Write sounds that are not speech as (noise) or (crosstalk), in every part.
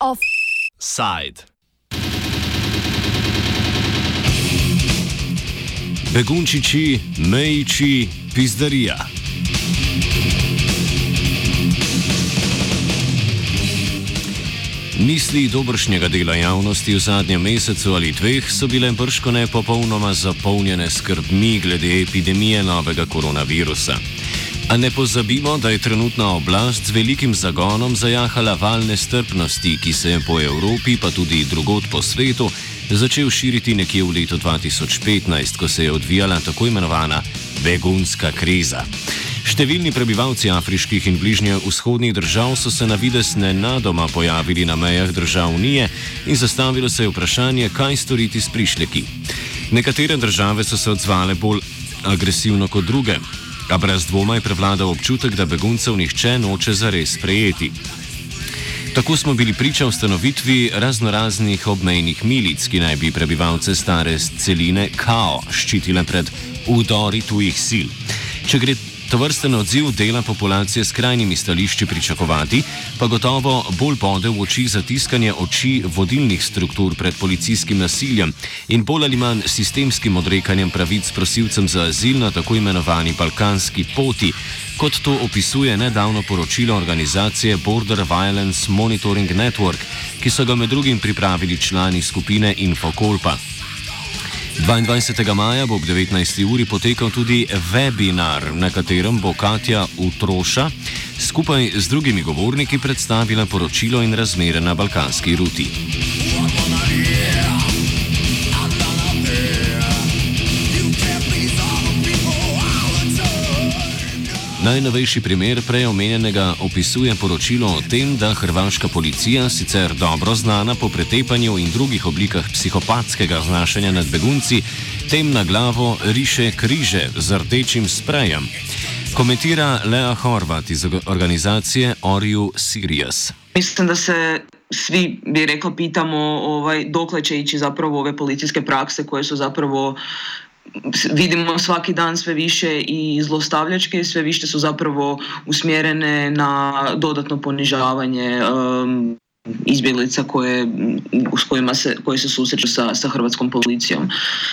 Offside. Begunčiči, mejiči, pizdarija. Misli dobršnjega dela javnosti v zadnjem mesecu ali dveh so bile brško ne popolnoma zapolnjene skrbmi glede epidemije novega koronavirusa. A ne pozabimo, da je trenutna oblast z velikim zagonom zajahala val nestrpnosti, ki se je po Evropi, pa tudi drugot po svetu, začel širiti nekje v letu 2015, ko se je odvijala tako imenovana begunska kriza. Številni prebivalci afriških in bližnje vzhodnih držav so se na vides nenadoma pojavili na mejah držav Unije in zastavilo se je vprašanje, kaj storiti s prišleki. Nekatere države so se odzvale bolj agresivno kot druge, a brez dvoma je prevladal občutek, da beguncev nihče noče zares sprejeti. Tako smo bili priča ustanovitvi raznoraznih obmejnih milic, ki naj bi prebivalce stare celine Kao ščitile pred udori tujih sil. Če gre to vrsten odziv dela populacije s krajnimi stališči pričakovati, pa gotovo bolj bode v oči zatiskanje oči vodilnih struktur pred policijskim nasiljem in bolj ali manj sistemskim odrekanjem pravic prosilcem za azil na tako imenovani balkanski poti, kot to opisuje nedavno poročilo organizacije Border Violence Monitoring Network, ki so ga med drugim pripravili člani skupine Infokolpa. 22. maja bo ob 19. uri potekal tudi webinar, na katerem bo Katja Utroša skupaj z drugimi govorniki predstavila poročilo in razmere na balkanski ruti. Najnovejši primer prej omenjenega opisuje poročilo o tem, da hrvaška policija, sicer dobro znana po pretepanju in drugih oblikah psihopatskega znašanja nad begunci, tem na glavo riše križe z rdečim sprejem. Komentira Lea Horvat iz organizacije Oriu Sirius. Mislim, da se svi, bi rekla, pitamo ovaj, dokle će ići zapravo ove policijske prakse koje su zapravo vidimo svaki dan sve više i zlostavljačke sve više su zapravo usmjerene na dodatno ponižavanje um, izbjeglica koje, s kojima se, koje se susreću sa, sa hrvatskom policijom.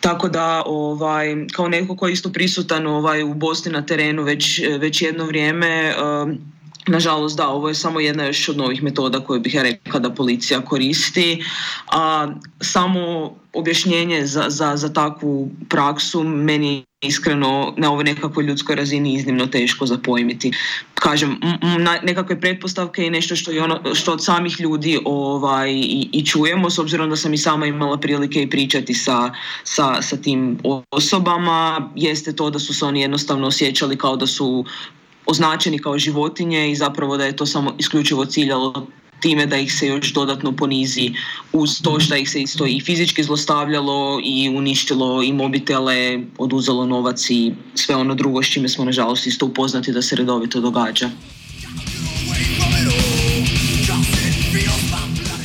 Tako da ovaj, kao neko koji je isto prisutan ovaj, u Bosni na terenu već, već jedno vrijeme um, Nažalost, da, ovo je samo jedna još od novih metoda koje bih ja rekla da policija koristi. A samo objašnjenje za, za, za takvu praksu meni iskreno na ovoj nekakvoj ljudskoj razini iznimno teško zapojmiti. Kažem, nekakve pretpostavke i nešto što, je ono, što od samih ljudi ovaj, i, i čujemo, s obzirom da sam i sama imala prilike i pričati sa, sa, sa tim osobama, jeste to da su se oni jednostavno osjećali kao da su označeni kao životinje i zapravo da je to samo isključivo ciljalo time da ih se još dodatno ponizi uz to što ih se isto i fizički zlostavljalo i uništilo i mobitele, oduzelo novac i sve ono drugo s čime smo nažalost isto upoznati da se redovito događa.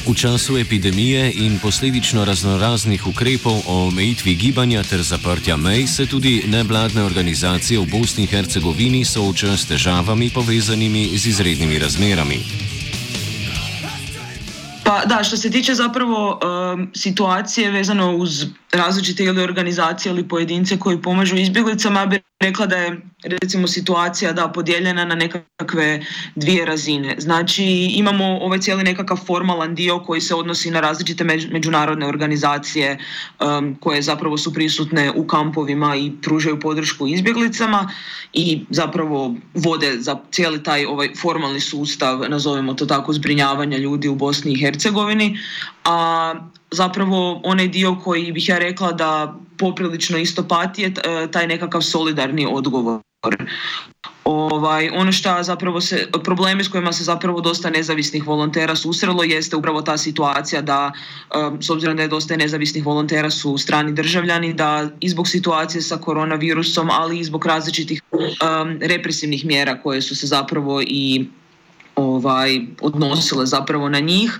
V času epidemije in posledično raznoraznih ukrepov o omejitvi gibanja ter zaprtja mej se tudi nevladne organizacije v Bosni in Hercegovini soočajo s težavami povezanimi z izrednimi razmerami. Pa da, što se tiče zapravo um, situacije vezano uz različite ili organizacije ili pojedince koji pomažu izbjeglicama, bi rekla da je recimo situacija da podijeljena na nekakve dvije razine. Znači imamo ovaj cijeli nekakav formalan dio koji se odnosi na različite međunarodne organizacije um, koje zapravo su prisutne u kampovima i pružaju podršku izbjeglicama i zapravo vode za cijeli taj ovaj formalni sustav, nazovemo to tako, zbrinjavanja ljudi u Bosni i Hercegovini. A zapravo onaj dio koji bih ja rekla da poprilično isto pati je taj nekakav solidarni odgovor. Ovaj, ono što zapravo se, problemi s kojima se zapravo dosta nezavisnih volontera susrelo jeste upravo ta situacija da, s obzirom da je dosta nezavisnih volontera su strani državljani, da i zbog situacije sa koronavirusom, ali i zbog različitih represivnih mjera koje su se zapravo i ovaj, odnosile zapravo na njih,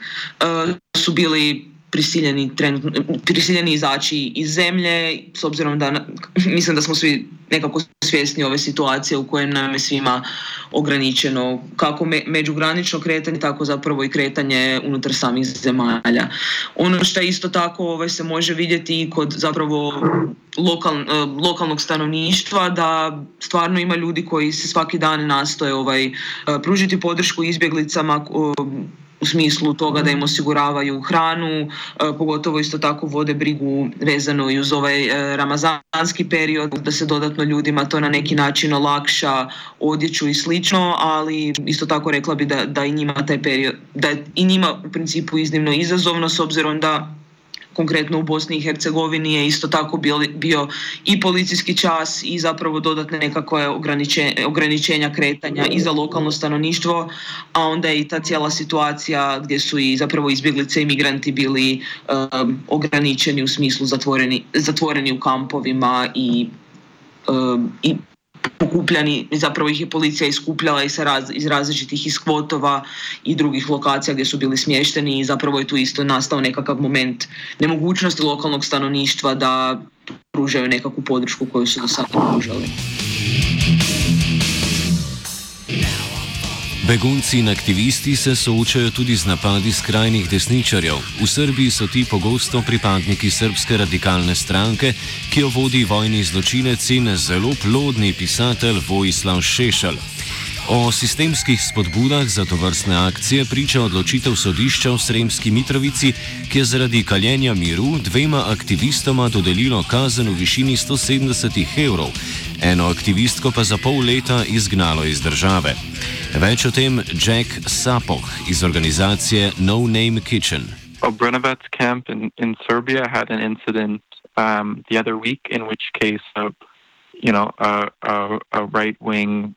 su bili prisiljeni, trenutno, prisiljeni izaći iz zemlje, s obzirom da (laughs) mislim da smo svi nekako svjesni ove situacije u kojoj nam je svima ograničeno kako me, međugranično kretanje, tako zapravo i kretanje unutar samih zemalja. Ono što isto tako ovaj, se može vidjeti i kod zapravo lokal, eh, lokalnog stanovništva da stvarno ima ljudi koji se svaki dan nastoje ovaj, eh, pružiti podršku izbjeglicama u smislu toga da im osiguravaju hranu, e, pogotovo isto tako vode brigu vezano i uz ovaj e, ramazanski period, da se dodatno ljudima to na neki način olakša odjeću i slično, ali isto tako rekla bi da, da i njima taj period, da i njima u principu iznimno izazovno s obzirom da konkretno u Bosni i Hercegovini je isto tako bio, bio i policijski čas i zapravo dodatne nekakve ograničenja kretanja i za lokalno stanovništvo, a onda je i ta cijela situacija gdje su i zapravo izbjeglice i migranti bili um, ograničeni u smislu zatvoreni, zatvoreni u kampovima i, um, i pokupljani, zapravo ih je policija iskupljala i raz, iz različitih iskvotova i drugih lokacija gdje su bili smješteni i zapravo je tu isto nastao nekakav moment nemogućnosti lokalnog stanovništva da pružaju nekakvu podršku koju su do sada pružali. Begunci in aktivisti se soočajo tudi z napadi skrajnih desničarjev. V Srbiji so ti pogosto pripadniki srpske radikalne stranke, ki jo vodi vojni zločinec in zelo plodni pisatelj Vojislav Šešelj. O sistemskih spodbudah za to vrstne akcije priča odločitev sodišča v Sremski Mitrovici, ki je zaradi kaljenja miru dvema aktivistoma dodelilo kazen v višini 170 evrov, eno aktivistko pa za pol leta izgnalo iz države. Več o tem Jack Sapoh iz organizacije No Name Kitchen. Obrenovac camp in, in Serbia had an incident um, the other week in which case a, you know, a, a, a right-wing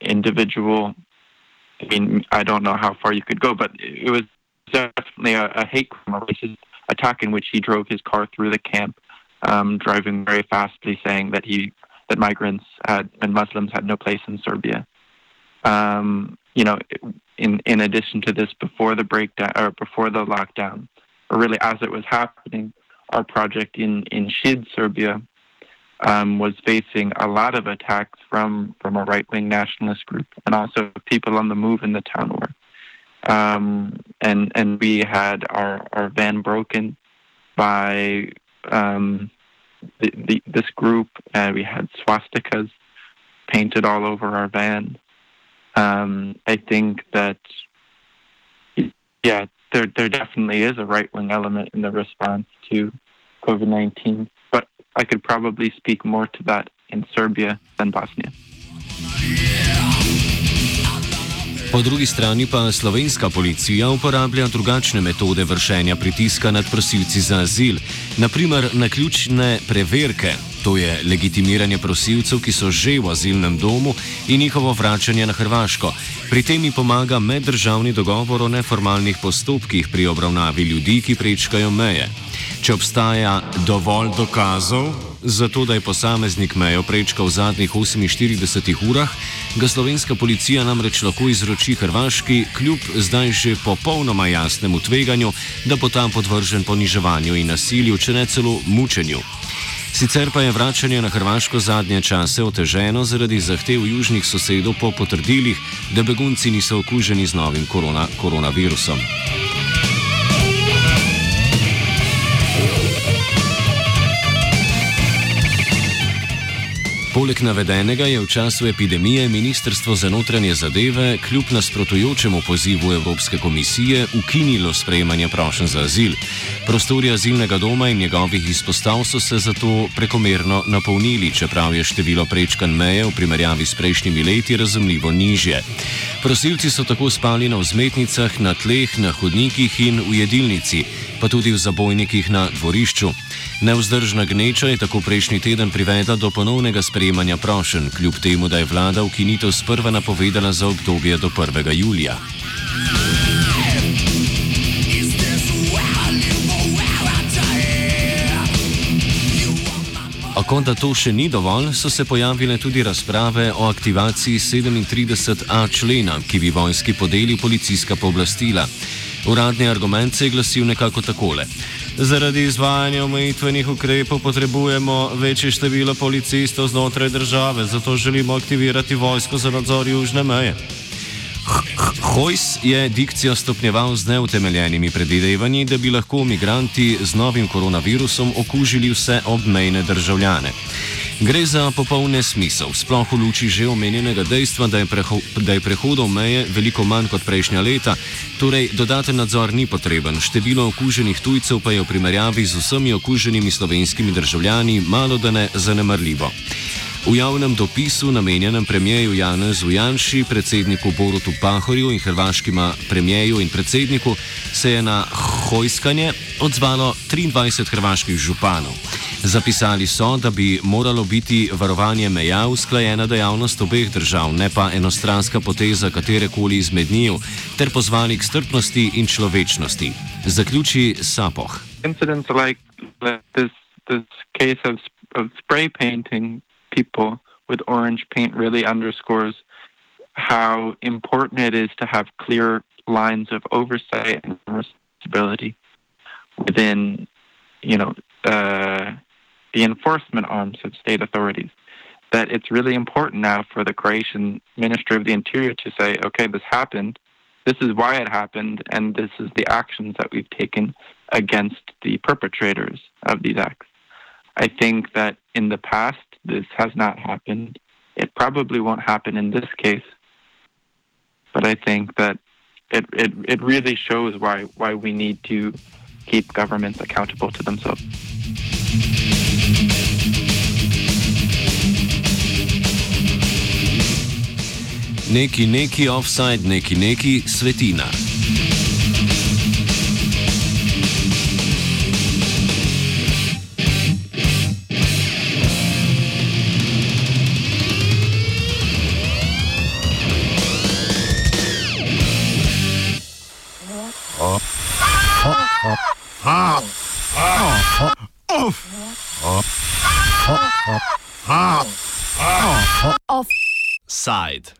individual. I mean, I don't know how far you could go, but it was definitely a, a hate crime, a racist attack in which he drove his car through the camp, um, driving very fastly, saying that he that migrants had and Muslims had no place in Serbia. Um, you know, in in addition to this, before the breakdown or before the lockdown, or really as it was happening, our project in in Shid, Serbia, um, was facing a lot of attacks from from a right wing nationalist group and also people on the move in the town were. Um, and and we had our, our van broken by um, the, the, this group, and we had swastikas painted all over our van. Um, I think that yeah, there there definitely is a right wing element in the response to COVID nineteen. I could probably speak more to that in Serbia than Bosnia. Po drugi strani pa slovenska policija uporablja drugačne metode vršenja pritiska nad prosilci za azil, naprimer na ključne preverke, to je legitimiranje prosilcev, ki so že v azilnem domu in njihovo vračanje na Hrvaško. Pri tem jim pomaga meddržavni dogovor o neformalnih postopkih pri obravnavi ljudi, ki prečkajo meje. Če obstaja dovolj dokazov za to, da je posameznik mejo prečkal v zadnjih 48 urah, ga slovenska policija namreč lahko izroči Hrvaški, kljub zdaj že popolnoma jasnemu tveganju, da bo tam podvržen poniževanju in nasilju, če ne celo mučenju. Sicer pa je vračanje na Hrvaško zadnje čase oteženo zaradi zahtev južnih sosedov po potrdilih, da begunci niso okuženi z novim korona, koronavirusom. Poleg navedenega je v času epidemije Ministrstvo za notranje zadeve kljub nasprotujočemu pozivu Evropske komisije ukinilo sprejemanje prošen za azil. Prostori azilnega doma in njegovih izpostav so se zato prekomerno napolnili, čeprav je število prečkan meje v primerjavi s prejšnjimi leti razumljivo nižje. Prosilci so tako spali na vzmetnicah, na tleh, na hodnikih in v jedilnici, pa tudi v zabojnikih na dvorišču. Neuzdržna gneča je tako prejšnji teden privedla do ponovnega sprejemanja prošen, kljub temu, da je vlada ukinitev sprva napovedala za obdobje do 1. julija. A kot da to še ni dovolj, so se pojavile tudi razprave o aktivaciji 37a člena, ki bi vojski podeli policijska pooblastila. Uradni argument se je glasil nekako takole. Zaradi izvajanja omejitvenih ukrepov potrebujemo večje število policistov znotraj države, zato želimo aktivirati vojsko za nadzor južne meje. Hojs je dikcijo stopnjeval z neutemeljenimi predvidevanji, da bi lahko migranti z novim koronavirusom okužili vse obmejne državljane. Gre za popolne smisel, sploh v luči že omenjenega dejstva, da je, preho da je prehodov meje veliko manj kot prejšnja leta, torej dodaten nadzor ni potreben, število okuženih tujcev pa je v primerjavi z vsemi okuženimi slovenskimi državljani malo da ne zanemrljivo. V javnem dopisu namenjenem premijeju Janezu Janši, predsedniku Borutu Pahorju in hrvaškima premijeju in predsedniku se je na hojskanje odzvalo 23 hrvaških županov. Zapisali so, da bi moralo biti varovanje meja usklajena dejavnost obeh držav, ne pa enostranska poteza katerekoli izmed njiju, ter pozvali k strpnosti in človečnosti. Zaključi Sapoh. Incidents like this, this case of, of spray painting people with orange paint really underscores how important it is to have clear lines of oversight and responsibility within, you know, uh, the enforcement arms of state authorities. That it's really important now for the Croatian Ministry of the Interior to say, okay, this happened, this is why it happened, and this is the actions that we've taken against the perpetrators of these acts. I think that in the past, this has not happened. It probably won't happen in this case, but I think that it, it, it really shows why, why we need to keep governments accountable to themselves. Neki neki offside, neki neki svetina. right